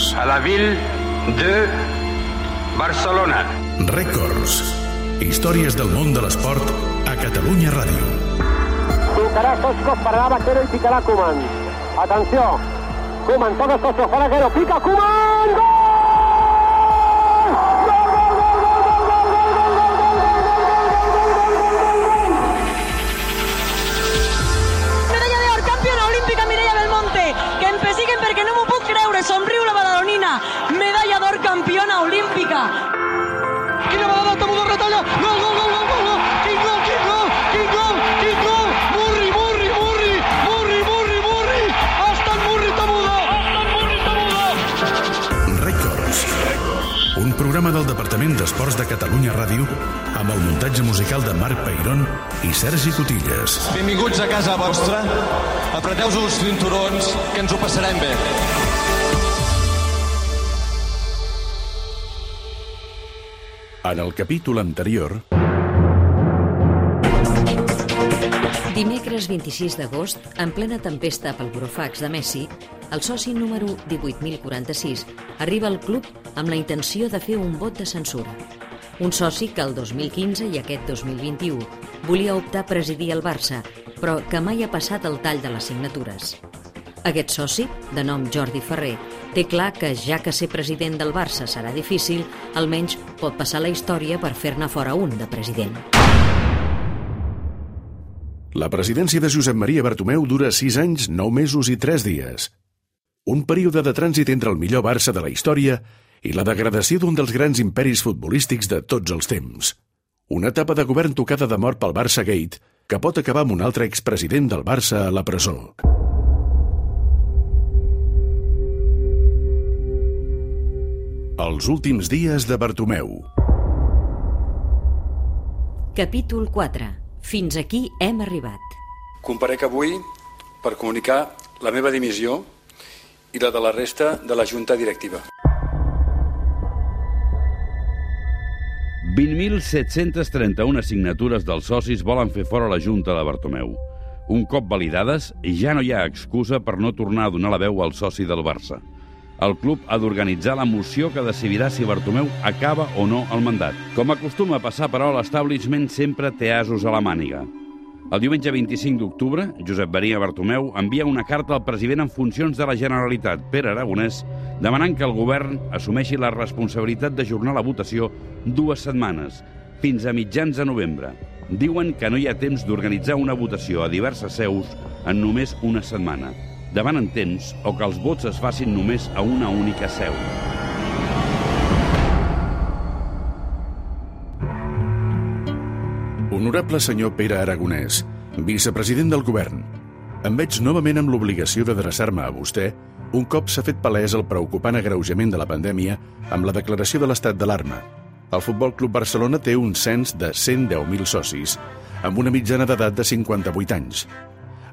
Records. à la ville de Barcelona. Records. Històries del món de l'esport a Catalunya Ràdio. Picarà Sosco, pararà Vaquero i picarà Koeman. Atenció. Koeman, toca Sosco, fa Vaquero, pica Koeman! Gol! Creure, somriu la badalonina, medalla d'or campiona olímpica. Quina vegada Tamudo retalla! Gol, gol, gol, gol, gol, gol! Quin gol, quin gol, quin gol, quin gol! Murri, Murri, Murri, Murri, Murri, Murri! Ha estat Murri Tamudo! Ha estat Murri Tamudo! Records. Un programa del Departament d'Esports de Catalunya Ràdio amb el muntatge musical de Marc Peirón i Sergi Cotilles. Benvinguts a casa vostra. Apreteu-vos els cinturons, que ens ho passarem bé. En el capítol anterior, Dimecres 26 d'agost, en plena tempesta pel burofax de Messi, el soci número 18.046 arriba al club amb la intenció de fer un vot de censura. Un soci que el 2015 i aquest 2021 volia optar a presidir el Barça, però que mai ha passat el tall de les signatures. Aquest soci, de nom Jordi Ferrer, té clar que ja que ser president del Barça serà difícil, almenys pot passar la història per fer-ne fora un de president. la presidència de Josep Maria Bartomeu dura 6 anys, 9 mesos i 3 dies. Un període de trànsit entre el millor Barça de la història i la degradació d'un dels grans imperis futbolístics de tots els temps. Una etapa de govern tocada de mort pel Barça Gate que pot acabar amb un altre expresident del Barça a la presó. Els últims dies de Bartomeu. Capítol 4. Fins aquí hem arribat. Comparec avui per comunicar la meva dimissió i la de la resta de la Junta Directiva. 20.731 signatures dels socis volen fer fora la Junta de Bartomeu. Un cop validades, ja no hi ha excusa per no tornar a donar la veu al soci del Barça. El club ha d'organitzar la moció que decidirà si Bartomeu acaba o no el mandat. Com acostuma a passar, però, l'establishment sempre té asos a la màniga. El diumenge 25 d'octubre, Josep Maria Bartomeu envia una carta al president en funcions de la Generalitat, Pere Aragonès, demanant que el govern assumeixi la responsabilitat d'ajornar la votació dues setmanes, fins a mitjans de novembre. Diuen que no hi ha temps d'organitzar una votació a diverses seus en només una setmana. Demanen temps o que els vots es facin només a una única seu. Honorable senyor Pere Aragonès, vicepresident del govern, em veig novament amb l'obligació d'adreçar-me a vostè un cop s'ha fet palès el preocupant agreujament de la pandèmia amb la declaració de l'estat d'alarma. El Futbol Club Barcelona té un cens de 110.000 socis, amb una mitjana d'edat de 58 anys.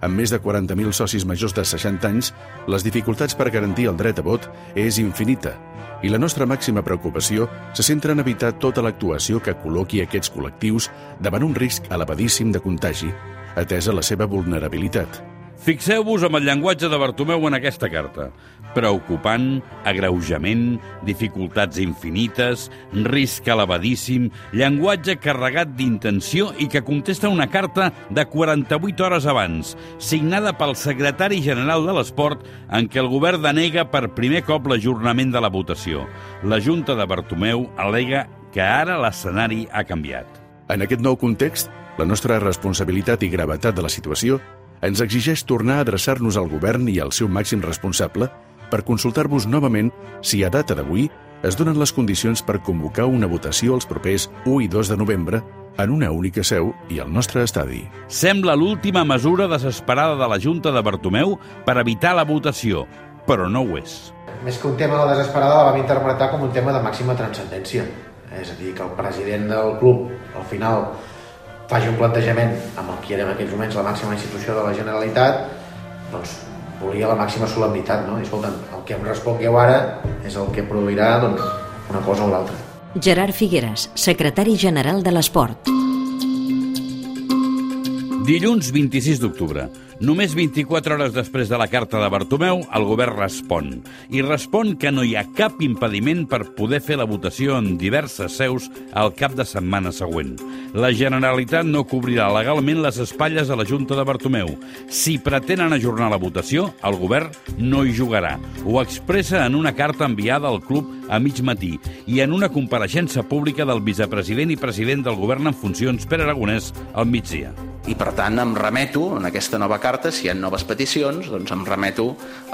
Amb més de 40.000 socis majors de 60 anys, les dificultats per garantir el dret a vot és infinita i la nostra màxima preocupació se centra en evitar tota l'actuació que col·loqui aquests col·lectius davant un risc elevadíssim de contagi, atesa la seva vulnerabilitat. Fixeu-vos amb el llenguatge de Bartomeu en aquesta carta. Preocupant, agreujament, dificultats infinites, risc elevadíssim, llenguatge carregat d'intenció i que contesta una carta de 48 hores abans, signada pel secretari general de l'Esport, en què el govern denega per primer cop l'ajornament de la votació. La Junta de Bartomeu alega que ara l'escenari ha canviat. En aquest nou context, la nostra responsabilitat i gravetat de la situació ens exigeix tornar a adreçar-nos al govern i al seu màxim responsable per consultar-vos novament si a data d'avui es donen les condicions per convocar una votació els propers 1 i 2 de novembre en una única seu i al nostre estadi. Sembla l'última mesura desesperada de la Junta de Bartomeu per evitar la votació, però no ho és. Més que un tema de desesperada, la vam interpretar com un tema de màxima transcendència. És a dir, que el president del club, al final, faci un plantejament amb el que era en aquells moments la màxima institució de la Generalitat, doncs volia la màxima solemnitat, no? I escolta'm, el que em respongueu ara és el que produirà doncs, una cosa o l'altra. Gerard Figueres, secretari general de l'Esport. Dilluns 26 d'octubre. Només 24 hores després de la carta de Bartomeu, el govern respon. I respon que no hi ha cap impediment per poder fer la votació en diverses seus al cap de setmana següent. La Generalitat no cobrirà legalment les espatlles a la Junta de Bartomeu. Si pretenen ajornar la votació, el govern no hi jugarà. Ho expressa en una carta enviada al club a mig matí i en una compareixença pública del vicepresident i president del govern en funcions Pere Aragonès al migdia. I per tant em remeto, en aquesta nova carta, si hi ha noves peticions, doncs em remeto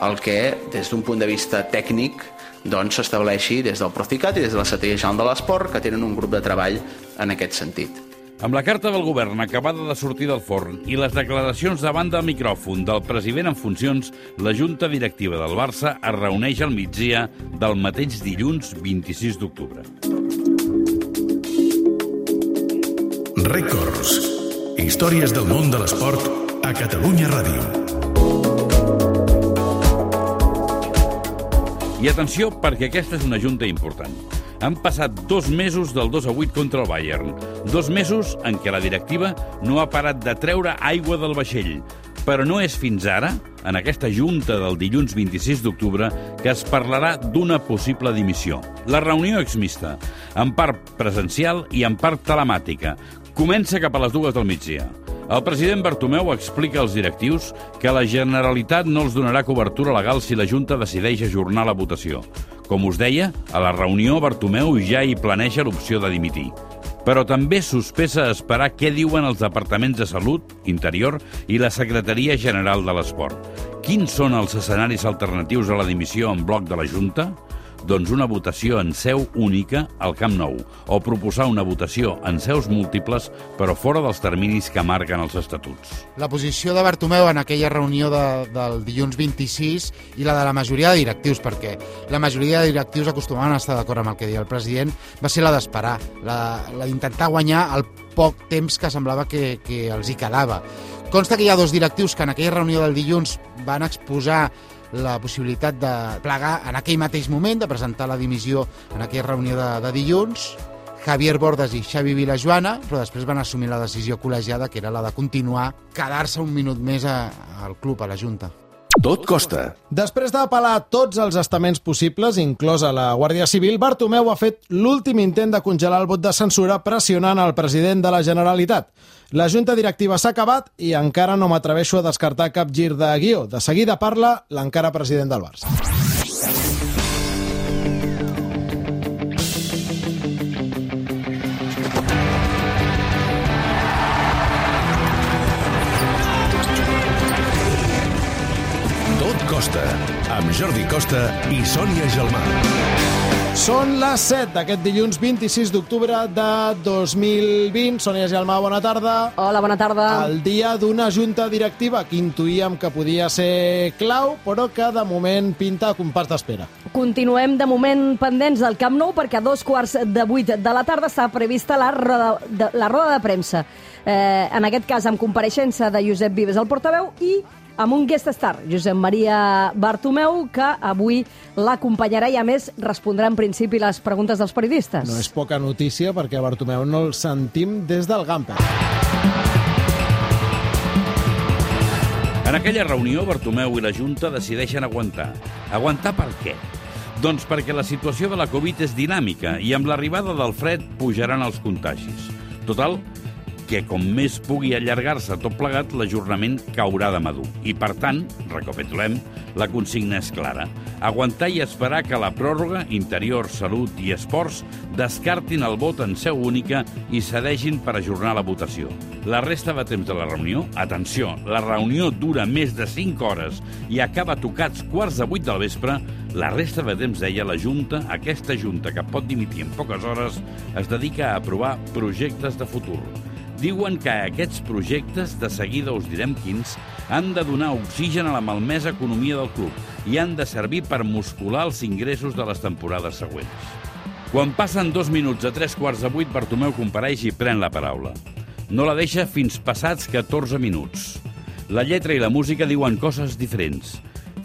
al que, des d'un punt de vista tècnic, doncs s'estableixi des del Procicat i des de la Secretaria General de l'Esport, que tenen un grup de treball en aquest sentit. Amb la carta del govern acabada de sortir del forn i les declaracions davant del micròfon del president en funcions, la Junta Directiva del Barça es reuneix al migdia del mateix dilluns 26 d'octubre. Records. Històries del món de l'esport a Catalunya Ràdio. I atenció, perquè aquesta és una junta important. Han passat dos mesos del 2 a 8 contra el Bayern. Dos mesos en què la directiva no ha parat de treure aigua del vaixell. Però no és fins ara, en aquesta junta del dilluns 26 d'octubre, que es parlarà d'una possible dimissió. La reunió exmista, en part presencial i en part telemàtica, comença cap a les dues del migdia. El president Bartomeu explica als directius que la Generalitat no els donarà cobertura legal si la Junta decideix ajornar la votació. Com us deia, a la reunió Bartomeu ja hi planeja l'opció de dimitir. Però també sospesa esperar què diuen els departaments de Salut, Interior i la Secretaria General de l'Esport. Quins són els escenaris alternatius a la dimissió en bloc de la Junta? Doncs una votació en seu única al Camp Nou, o proposar una votació en seus múltiples, però fora dels terminis que marquen els estatuts. La posició de Bartomeu en aquella reunió de, del dilluns 26 i la de la majoria de directius, perquè la majoria de directius acostumaven a estar d'acord amb el que deia el president, va ser la d'esperar, la, la d'intentar guanyar el poc temps que semblava que, que els hi quedava. Consta que hi ha dos directius que en aquella reunió del dilluns van exposar la possibilitat de plegar en aquell mateix moment, de presentar la dimissió en aquella reunió de, de dilluns, Javier Bordes i Xavi Vilajoana, però després van assumir la decisió col·legiada, que era la de continuar, quedar-se un minut més a, al club, a la Junta. Tot costa. Després d'apel·lar tots els estaments possibles, inclosa la Guàrdia Civil, Bartomeu ha fet l'últim intent de congelar el vot de censura pressionant el president de la Generalitat. La junta directiva s'ha acabat i encara no m'atreveixo a descartar cap gir de guió. De seguida parla l'encara president del Barça. Costa i Sònia Gelmà. Són les 7 d'aquest dilluns 26 d'octubre de 2020. Sònia Gelmà, bona tarda. Hola, bona tarda. El dia d'una junta directiva que intuïem que podia ser clau, però que de moment pinta a compàs d'espera. Continuem de moment pendents del Camp Nou perquè a dos quarts de vuit de la tarda està prevista la roda de, la roda de premsa. Eh, en aquest cas amb compareixença de Josep Vives, el portaveu, i amb un guest star, Josep Maria Bartomeu, que avui l'acompanyarà i, a més, respondrà en principi les preguntes dels periodistes. No és poca notícia perquè a Bartomeu no el sentim des del Gamper. En aquella reunió, Bartomeu i la Junta decideixen aguantar. Aguantar per què? Doncs perquè la situació de la Covid és dinàmica i amb l'arribada del fred pujaran els contagis. Total, que com més pugui allargar-se tot plegat, l'ajornament caurà de madur. I, per tant, recapitulem, la consigna és clara. Aguantar i esperar que la pròrroga, Interior, Salut i Esports descartin el vot en seu única i cedeixin per ajornar la votació. La resta de temps de la reunió, atenció, la reunió dura més de 5 hores i acaba tocats quarts de 8 del vespre, la resta de temps, deia la Junta, aquesta Junta que pot dimitir en poques hores, es dedica a aprovar projectes de futur. Diuen que aquests projectes, de seguida us direm quins, han de donar oxigen a la malmesa economia del club i han de servir per muscular els ingressos de les temporades següents. Quan passen dos minuts a tres quarts de vuit, Bartomeu compareix i pren la paraula. No la deixa fins passats 14 minuts. La lletra i la música diuen coses diferents.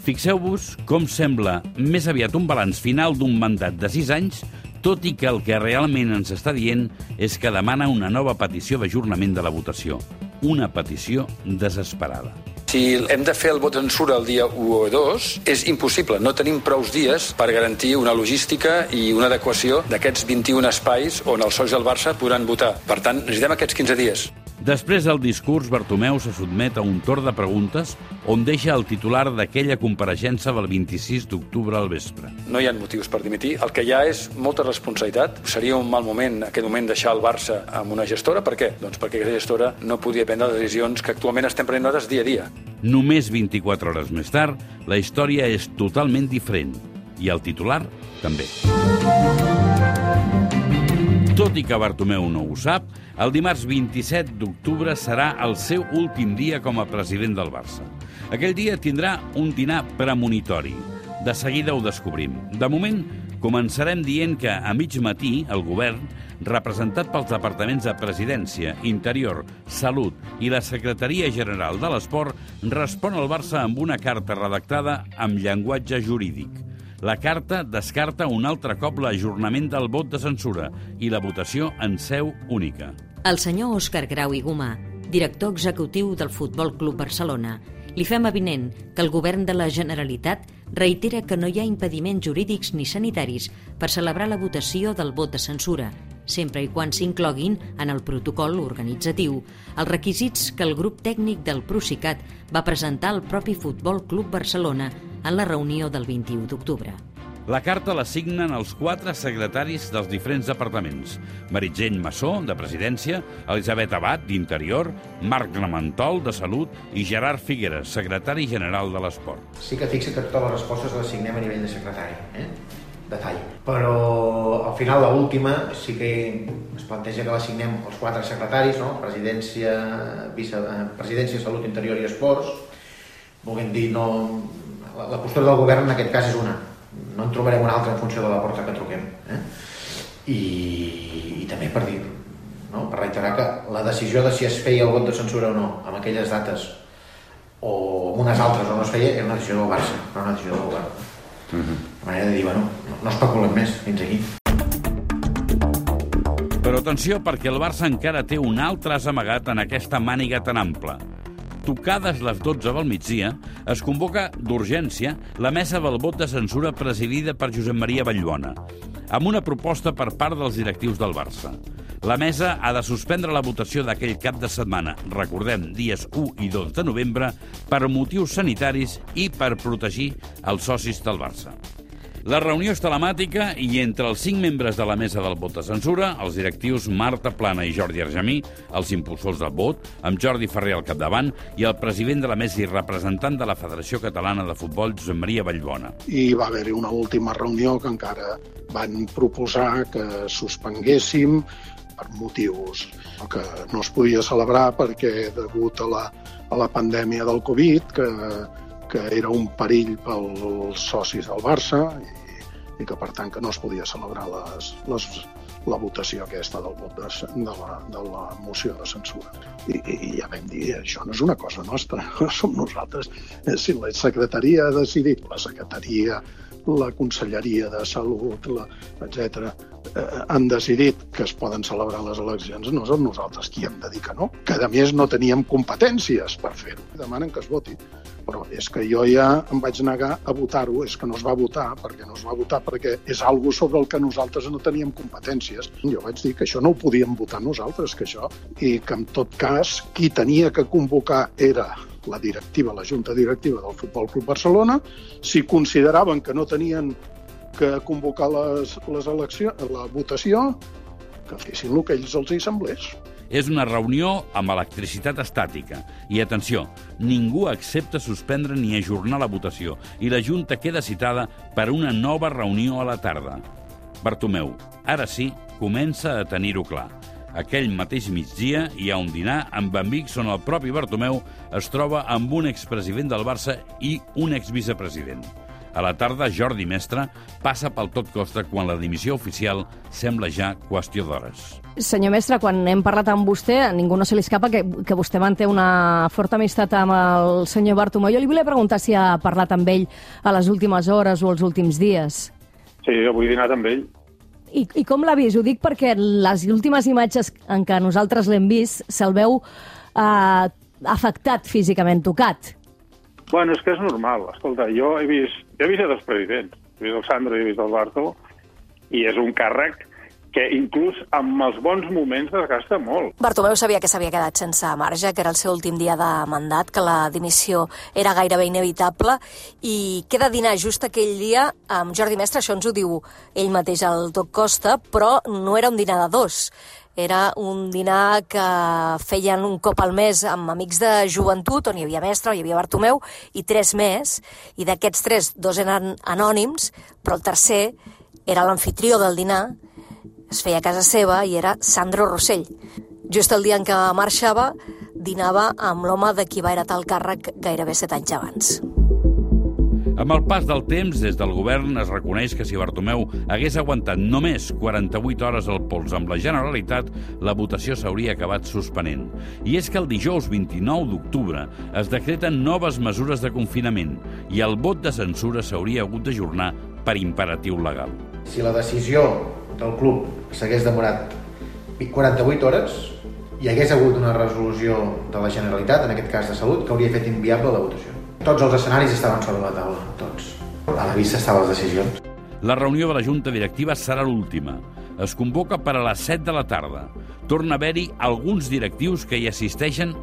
Fixeu-vos com sembla més aviat un balanç final d'un mandat de 6 anys, tot i que el que realment ens està dient és que demana una nova petició d'ajornament de la votació. Una petició desesperada. Si hem de fer el vot de censura el dia 1 o 2, és impossible. No tenim prous dies per garantir una logística i una adequació d'aquests 21 espais on els socis del Barça podran votar. Per tant, necessitem aquests 15 dies. Després del discurs, Bartomeu se sotmet a un torn de preguntes on deixa el titular d'aquella compareixença del 26 d'octubre al vespre. No hi ha motius per dimitir. El que hi ha és molta responsabilitat. Seria un mal moment, aquest moment, deixar el Barça amb una gestora. Per què? Doncs perquè aquesta gestora no podia prendre les decisions que actualment estem prenent nosaltres dia a dia. Només 24 hores més tard, la història és totalment diferent. I el titular, també. Tot i que Bartomeu no ho sap, el dimarts 27 d'octubre serà el seu últim dia com a president del Barça. Aquell dia tindrà un dinar premonitori. De seguida ho descobrim. De moment, començarem dient que a mig matí el govern, representat pels departaments de Presidència, Interior, Salut i la Secretaria General de l'Esport, respon al Barça amb una carta redactada amb llenguatge jurídic. La carta descarta un altre cop l'ajornament del vot de censura i la votació en seu única. El senyor Òscar Grau i Gomà, director executiu del Futbol Club Barcelona, li fem avinent que el govern de la Generalitat reitera que no hi ha impediments jurídics ni sanitaris per celebrar la votació del vot de censura, sempre i quan s'incloguin en el protocol organitzatiu els requisits que el grup tècnic del Procicat va presentar al propi Futbol Club Barcelona en la reunió del 21 d'octubre. La carta la signen els quatre secretaris dels diferents departaments. Meritxell Massó, de Presidència, Elisabet Abad, d'Interior, Marc Ramentol, de Salut, i Gerard Figueres, secretari general de l'Esport. Sí que fixa que totes les respostes les signem a nivell de secretari, eh? detall. Però al final, l última sí que es planteja que la signem els quatre secretaris, no? Presidència, vice, Presidència, Salut, Interior i Esports. Volguem dir, no, la, la postura del govern en aquest cas és una. No en trobarem una altra en funció de la porta que truquem. Eh? I, I també per dir, no? per reiterar que la decisió de si es feia el vot de censura o no amb aquelles dates o amb unes altres o no es feia era una decisió del Barça, no una decisió del govern. Uh -huh. La manera de dir, bueno, no, no especulem més fins aquí. Però atenció, perquè el Barça encara té un altre amagat en aquesta màniga tan ampla. Tocades les 12 del migdia, es convoca d'urgència la mesa del vot de censura presidida per Josep Maria Vallbona, amb una proposta per part dels directius del Barça. La mesa ha de suspendre la votació d'aquell cap de setmana, recordem, dies 1 i 2 de novembre, per motius sanitaris i per protegir els socis del Barça. La reunió és telemàtica i entre els cinc membres de la mesa del vot de censura, els directius Marta Plana i Jordi Argemí, els impulsors del vot, amb Jordi Ferrer al capdavant, i el president de la mesa i representant de la Federació Catalana de Futbol, Josep Maria Vallbona. I va haver-hi una última reunió que encara van proposar que suspenguéssim per motius que no es podia celebrar perquè degut a la, a la pandèmia del Covid, que, que era un perill pels socis del Barça i, i que per tant que no es podia celebrar les, les, la votació aquesta del vot de, de, la, de la moció de censura. I, I ja vam dir, això no és una cosa nostra, som nosaltres. Si la secretaria ha decidit, la secretaria la Conselleria de Salut, la, etc., eh, han decidit que es poden celebrar les eleccions, no som nosaltres qui hem de dir que no, que a més no teníem competències per fer-ho. Demanen que es voti, però és que jo ja em vaig negar a votar-ho, és que no es va votar, perquè no es va votar perquè és algo sobre el que nosaltres no teníem competències. Jo vaig dir que això no ho podíem votar nosaltres, que això, i que en tot cas qui tenia que convocar era la directiva, la junta directiva del Futbol Club Barcelona, si consideraven que no tenien que convocar les, les eleccions, la votació, que fessin el que ells els hi semblés. És una reunió amb electricitat estàtica. I atenció, ningú accepta suspendre ni ajornar la votació i la Junta queda citada per una nova reunió a la tarda. Bartomeu, ara sí, comença a tenir-ho clar. Aquell mateix migdia hi ha un dinar amb amics on el propi Bartomeu es troba amb un expresident del Barça i un exvicepresident. A la tarda, Jordi Mestre passa pel tot costa quan la dimissió oficial sembla ja qüestió d'hores. Senyor Mestre, quan hem parlat amb vostè, a ningú no se li escapa que, que vostè manté una forta amistat amb el senyor Bartomeu. Jo li volia preguntar si ha parlat amb ell a les últimes hores o els últims dies. Sí, avui he dinat amb ell. I, I com l'ha vist? Ho dic perquè les últimes imatges en què nosaltres l'hem vist se'l veu eh, afectat físicament, tocat. Bueno, és que és normal. Escolta, jo he vist, jo he vist dos presidents. He vist el Sandro i he vist el Barto, i és un càrrec que inclús amb els bons moments desgasta molt. Bartomeu sabia que s'havia quedat sense marge, que era el seu últim dia de mandat, que la dimissió era gairebé inevitable i queda dinar just aquell dia amb Jordi Mestre, això ens ho diu ell mateix al Doc Costa, però no era un dinar de dos. Era un dinar que feien un cop al mes amb amics de joventut, on hi havia Mestre, hi havia Bartomeu, i tres més, i d'aquests tres, dos eren anònims, però el tercer era l'anfitrió del dinar, es feia a casa seva i era Sandro Rossell. Just el dia en què marxava, dinava amb l'home de qui va heretar el càrrec gairebé set anys abans. Amb el pas del temps, des del govern es reconeix que si Bartomeu hagués aguantat només 48 hores al pols amb la Generalitat, la votació s'hauria acabat suspenent. I és que el dijous 29 d'octubre es decreten noves mesures de confinament i el vot de censura s'hauria hagut d'ajornar per imperatiu legal. Si la decisió del club s'hagués demorat 48 hores, hi hagués hagut una resolució de la Generalitat, en aquest cas de Salut, que hauria fet inviable la votació. Tots els escenaris estaven sobre la taula, tots. A la vista estaven les decisions. La reunió de la Junta Directiva serà l'última. Es convoca per a les 7 de la tarda. Torna a haver-hi alguns directius que hi assisteixen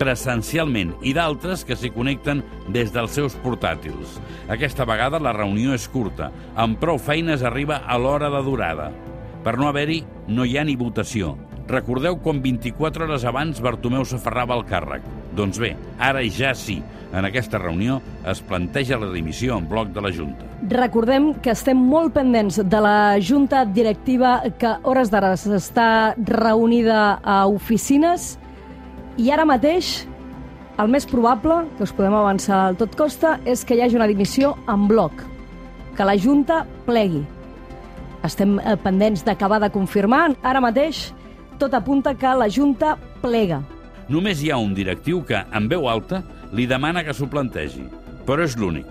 presencialment i d'altres que s'hi connecten des dels seus portàtils. Aquesta vegada la reunió és curta. Amb prou feines arriba a l'hora de durada. Per no haver-hi, no hi ha ni votació. Recordeu com 24 hores abans Bartomeu s'aferrava al càrrec. Doncs bé, ara ja sí. En aquesta reunió es planteja la dimissió en bloc de la Junta. Recordem que estem molt pendents de la Junta Directiva que hores d'ara està reunida a oficines i ara mateix el més probable, que us podem avançar al tot costa, és que hi hagi una dimissió en bloc, que la Junta plegui. Estem eh, pendents d'acabar de confirmar. Ara mateix tot apunta que la Junta plega. Només hi ha un directiu que, en veu alta, li demana que s'ho plantegi. Però és l'únic.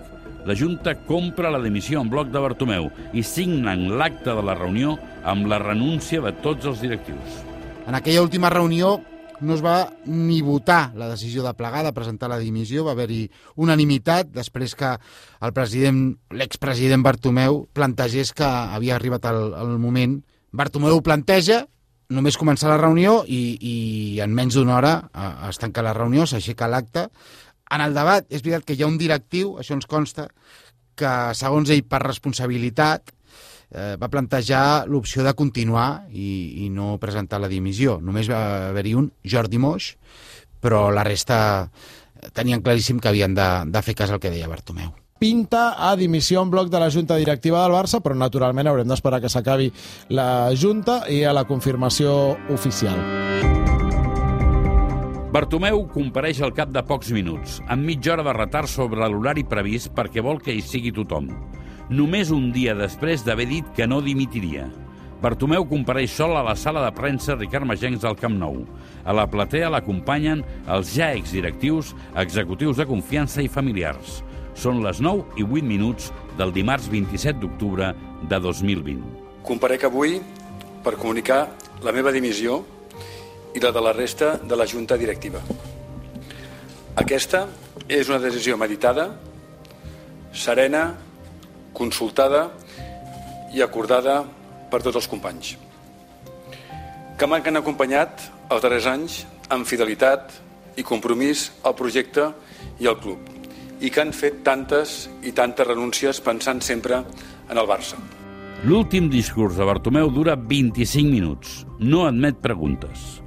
La Junta compra la dimissió en bloc de Bartomeu i signen l'acte de la reunió amb la renúncia de tots els directius. En aquella última reunió no es va ni votar la decisió de plegar, de presentar la dimissió. Va haver-hi unanimitat després que el president, l'expresident Bartomeu plantegés que havia arribat el, el moment. Bartomeu planteja, només començar la reunió i, i en menys d'una hora es tanca la reunió, s'aixeca l'acte. En el debat, és veritat que hi ha un directiu, això ens consta, que segons ell per responsabilitat eh, va plantejar l'opció de continuar i, i no presentar la dimissió. Només va haver-hi un, Jordi Moix, però la resta tenien claríssim que havien de, de fer cas al que deia Bartomeu pinta a dimissió en bloc de la Junta Directiva del Barça, però naturalment haurem d'esperar que s'acabi la Junta i a la confirmació oficial. Bartomeu compareix al cap de pocs minuts, amb mitja hora de retard sobre l'horari previst perquè vol que hi sigui tothom. Només un dia després d'haver dit que no dimitiria. Bartomeu compareix sol a la sala de premsa Ricard Magencs del Camp Nou. A la platea l'acompanyen els ja exdirectius, executius de confiança i familiars. Són les 9 i 8 minuts del dimarts 27 d'octubre de 2020. Comparec avui per comunicar la meva dimissió i la de la resta de la Junta Directiva. Aquesta és una decisió meditada, serena, consultada i acordada per tots els companys, que m'han acompanyat els darrers anys amb fidelitat i compromís al projecte i al club i que han fet tantes i tantes renúncies pensant sempre en el Barça. L'últim discurs de Bartomeu dura 25 minuts. No admet preguntes.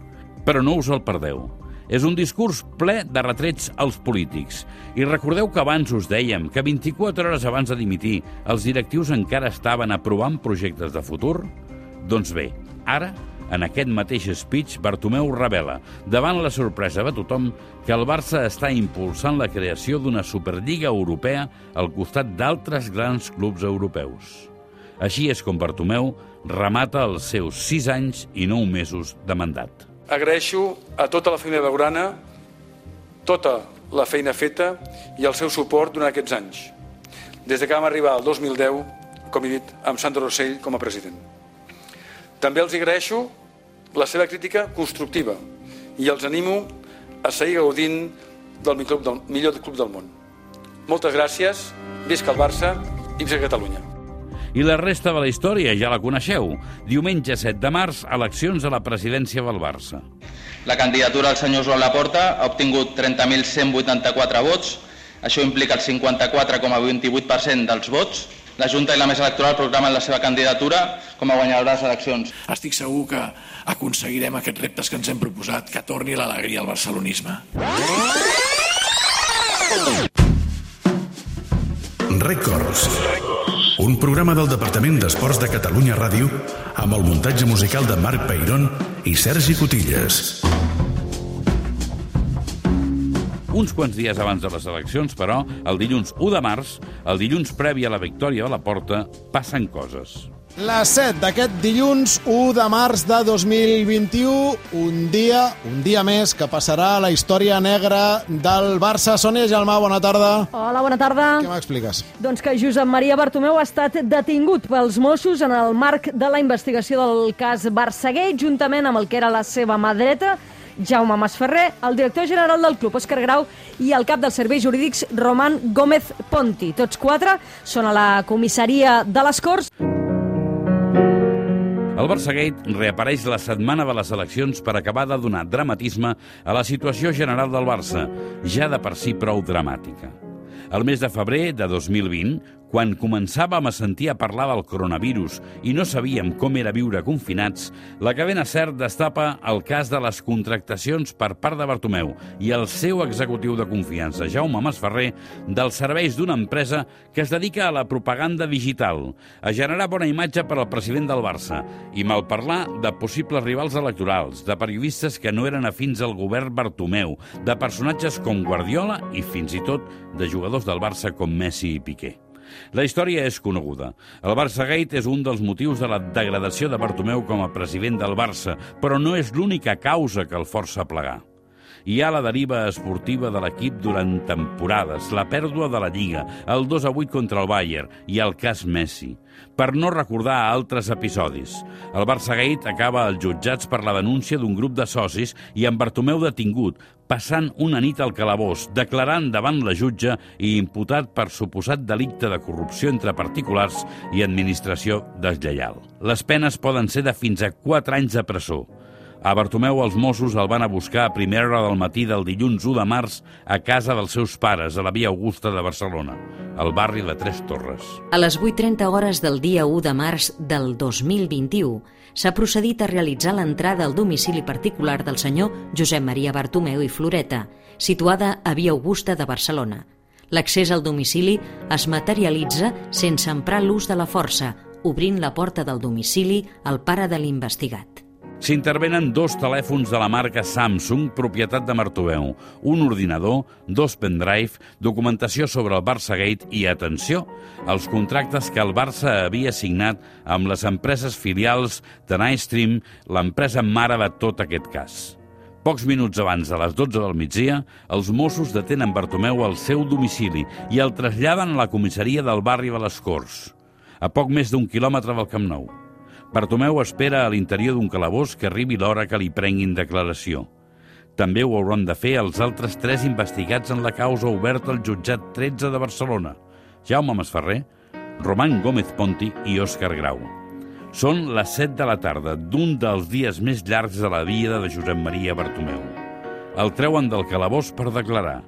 Però no us el perdeu. És un discurs ple de retrets als polítics. I recordeu que abans us dèiem que 24 hores abans de dimitir els directius encara estaven aprovant projectes de futur? Doncs bé, ara en aquest mateix speech, Bartomeu revela, davant la sorpresa de tothom, que el Barça està impulsant la creació d'una Superliga Europea al costat d'altres grans clubs europeus. Així és com Bartomeu remata els seus sis anys i nou mesos de mandat. Agraeixo a tota la família Daurana tota la feina feta i el seu suport durant aquests anys, des de que vam arribar al 2010, com he dit, amb Sandro Rossell com a president. També els agraeixo la seva crítica constructiva i els animo a seguir gaudint del millor, del millor club del món. Moltes gràcies, visca el Barça i visca Catalunya. I la resta de la història ja la coneixeu. Diumenge 7 de març, eleccions a la presidència del Barça. La candidatura del senyor Joan Laporta ha obtingut 30.184 vots, això implica el 54,28% dels vots. La Junta i la Mesa Electoral programen la seva candidatura com a guanyadora de les eleccions. Estic segur que aconseguirem aquests reptes que ens hem proposat, que torni l'alegria al barcelonisme. Records. Un programa del Departament d'Esports de Catalunya Ràdio amb el muntatge musical de Marc Peirón i Sergi Cotilles. Uns quants dies abans de les eleccions, però, el dilluns 1 de març, el dilluns previ a la victòria de la Porta, passen coses. Les 7 d'aquest dilluns 1 de març de 2021, un dia, un dia més que passarà a la història negra del Barça. Sònia Gelmà, bona tarda. Hola, bona tarda. Què m'expliques? Doncs que Josep Maria Bartomeu ha estat detingut pels Mossos en el marc de la investigació del cas Barçaguer, juntament amb el que era la seva mà dreta, Jaume Masferrer, el director general del club, Òscar Grau, i el cap dels serveis jurídics, Roman Gómez Ponti. Tots quatre són a la comissaria de les Corts. El Barçagate reapareix la setmana de les eleccions per acabar de donar dramatisme a la situació general del Barça, ja de per si prou dramàtica. El mes de febrer de 2020, quan començàvem a sentir a parlar del coronavirus i no sabíem com era viure confinats, la cadena CERT destapa el cas de les contractacions per part de Bartomeu i el seu executiu de confiança, Jaume Masferrer, dels serveis d'una empresa que es dedica a la propaganda digital, a generar bona imatge per al president del Barça i malparlar de possibles rivals electorals, de periodistes que no eren afins al govern Bartomeu, de personatges com Guardiola i fins i tot de jugadors del Barça com Messi i Piqué. La història és coneguda. El Barça-Gate és un dels motius de la degradació de Bartomeu com a president del Barça, però no és l'única causa que el força a plegar. Hi ha la deriva esportiva de l'equip durant temporades, la pèrdua de la Lliga, el 2 a 8 contra el Bayern i el cas Messi. Per no recordar altres episodis. El Barça-Gate acaba als jutjats per la denúncia d'un grup de socis i amb Bartomeu detingut, passant una nit al calabós, declarant davant la jutge i imputat per suposat delicte de corrupció entre particulars i administració deslleial. Les penes poden ser de fins a 4 anys de presó. A Bartomeu els Mossos el van a buscar a primera hora del matí del dilluns 1 de març a casa dels seus pares, a la Via Augusta de Barcelona, al barri de Tres Torres. A les 8.30 hores del dia 1 de març del 2021 s'ha procedit a realitzar l'entrada al domicili particular del senyor Josep Maria Bartomeu i Floreta, situada a Via Augusta de Barcelona. L'accés al domicili es materialitza sense emprar l'ús de la força, obrint la porta del domicili al pare de l'investigat. S'intervenen dos telèfons de la marca Samsung, propietat de Martoveu, un ordinador, dos pendrive, documentació sobre el Barça Gate i, atenció, els contractes que el Barça havia signat amb les empreses filials de Nightstream, l'empresa mare de tot aquest cas. Pocs minuts abans de les 12 del migdia, els Mossos detenen Bartomeu al seu domicili i el traslladen a la comissaria del barri de les Corts, a poc més d'un quilòmetre del Camp Nou. Bartomeu espera a l'interior d'un calabós que arribi l'hora que li prenguin declaració. També ho hauran de fer els altres tres investigats en la causa oberta al jutjat 13 de Barcelona, Jaume Masferrer, Roman Gómez Ponti i Òscar Grau. Són les 7 de la tarda d'un dels dies més llargs de la vida de Josep Maria Bartomeu. El treuen del calabós per declarar.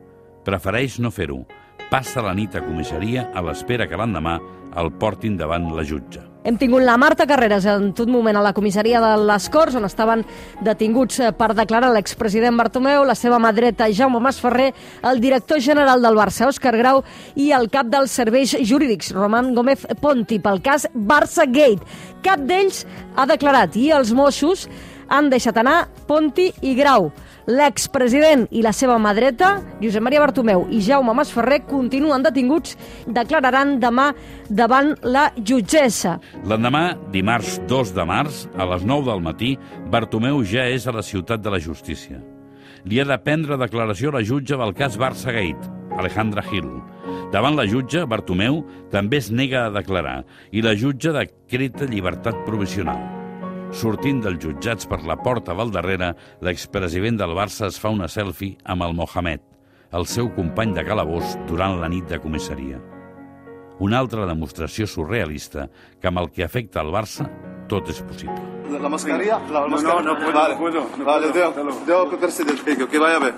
Prefereix no fer-ho. Passa la nit a comissaria a l'espera que l'endemà el portin davant la jutge. Hem tingut la Marta Carreras en tot moment a la comissaria de les Corts, on estaven detinguts eh, per declarar l'expresident Bartomeu, la seva mà dreta Jaume Masferrer, el director general del Barça, Òscar Grau, i el cap dels serveis jurídics, Roman Gómez Ponti, pel cas Barça Gate. Cap d'ells ha declarat i els Mossos han deixat anar Ponti i Grau. L'expresident i la seva mà dreta, Josep Maria Bartomeu i Jaume Masferrer, continuen detinguts, declararan demà davant la jutgessa. L'endemà, dimarts 2 de març, a les 9 del matí, Bartomeu ja és a la ciutat de la justícia. Li ha de prendre declaració la jutge del cas Barça Gate, Alejandra Gil. Davant la jutge, Bartomeu també es nega a declarar i la jutge decreta llibertat provisional. Sortint dels jutjats per la porta del darrere, l'expresident del Barça es fa una selfie amb el Mohamed. el seu company de calabós durant la nit de comissaria. Una altra demostració surrealista que amb el que afecta al Barça tot és possible. La mascarilla, la No, mascarilla. no, no puedo, vale. no puedo, no vale, puedo, debo, debo quitarse del pecho, que vaya a ver.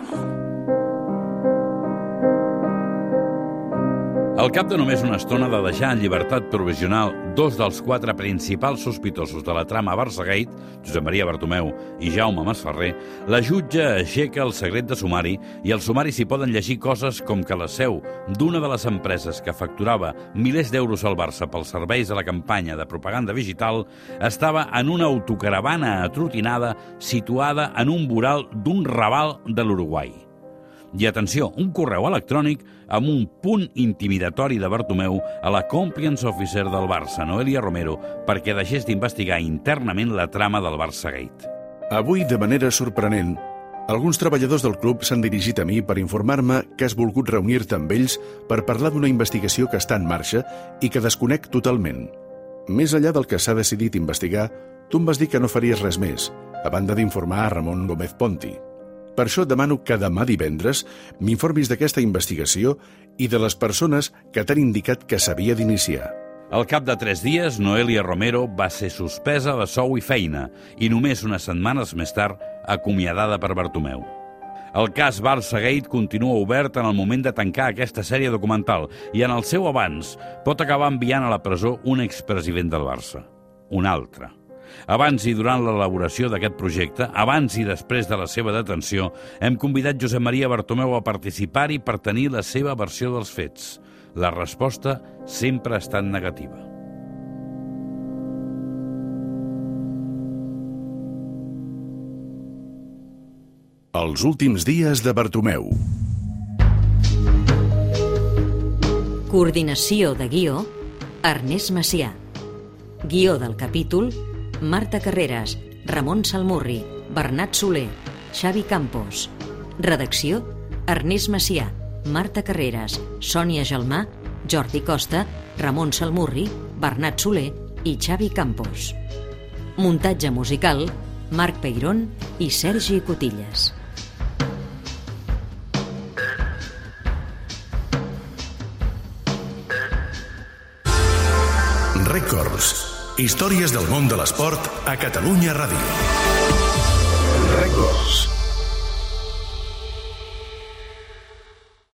Al cap de només una estona de deixar en llibertat provisional dos dels quatre principals sospitosos de la trama Barçagate, Josep Maria Bartomeu i Jaume Masferrer, la jutge aixeca el secret de sumari i al sumari s'hi poden llegir coses com que la seu d'una de les empreses que facturava milers d'euros al Barça pels serveis de la campanya de propaganda digital estava en una autocaravana atrotinada situada en un voral d'un raval de l'Uruguai. I atenció, un correu electrònic amb un punt intimidatori de Bartomeu a la compliance officer del Barça, Noelia Romero, perquè deixés d'investigar internament la trama del Barça-Gate. Avui, de manera sorprenent, alguns treballadors del club s'han dirigit a mi per informar-me que has volgut reunir-te amb ells per parlar d'una investigació que està en marxa i que desconec totalment. Més enllà del que s'ha decidit investigar, tu em vas dir que no faries res més, a banda d'informar a Ramon Gómez Ponti. Per això demano que demà divendres m'informis d'aquesta investigació i de les persones que t'han indicat que s'havia d'iniciar. Al cap de tres dies, Noelia Romero va ser suspesa de sou i feina i només unes setmanes més tard acomiadada per Bartomeu. El cas Barça-Gate continua obert en el moment de tancar aquesta sèrie documental i en el seu abans pot acabar enviant a la presó un expresident del Barça. Un altre. Abans i durant l'elaboració d'aquest projecte, abans i després de la seva detenció, hem convidat Josep Maria Bartomeu a participar-hi per tenir la seva versió dels fets. La resposta sempre ha estat negativa. Els últims dies de Bartomeu. Coordinació de guió, Ernest Macià. Guió del capítol, Marta Carreras, Ramon Salmurri, Bernat Soler, Xavi Campos. Redacció, Ernest Macià, Marta Carreras, Sònia Gelmà, Jordi Costa, Ramon Salmurri, Bernat Soler i Xavi Campos. Muntatge musical, Marc Peirón i Sergi Cotilles. Històries del món de l'esport a Catalunya Ràdio. Records.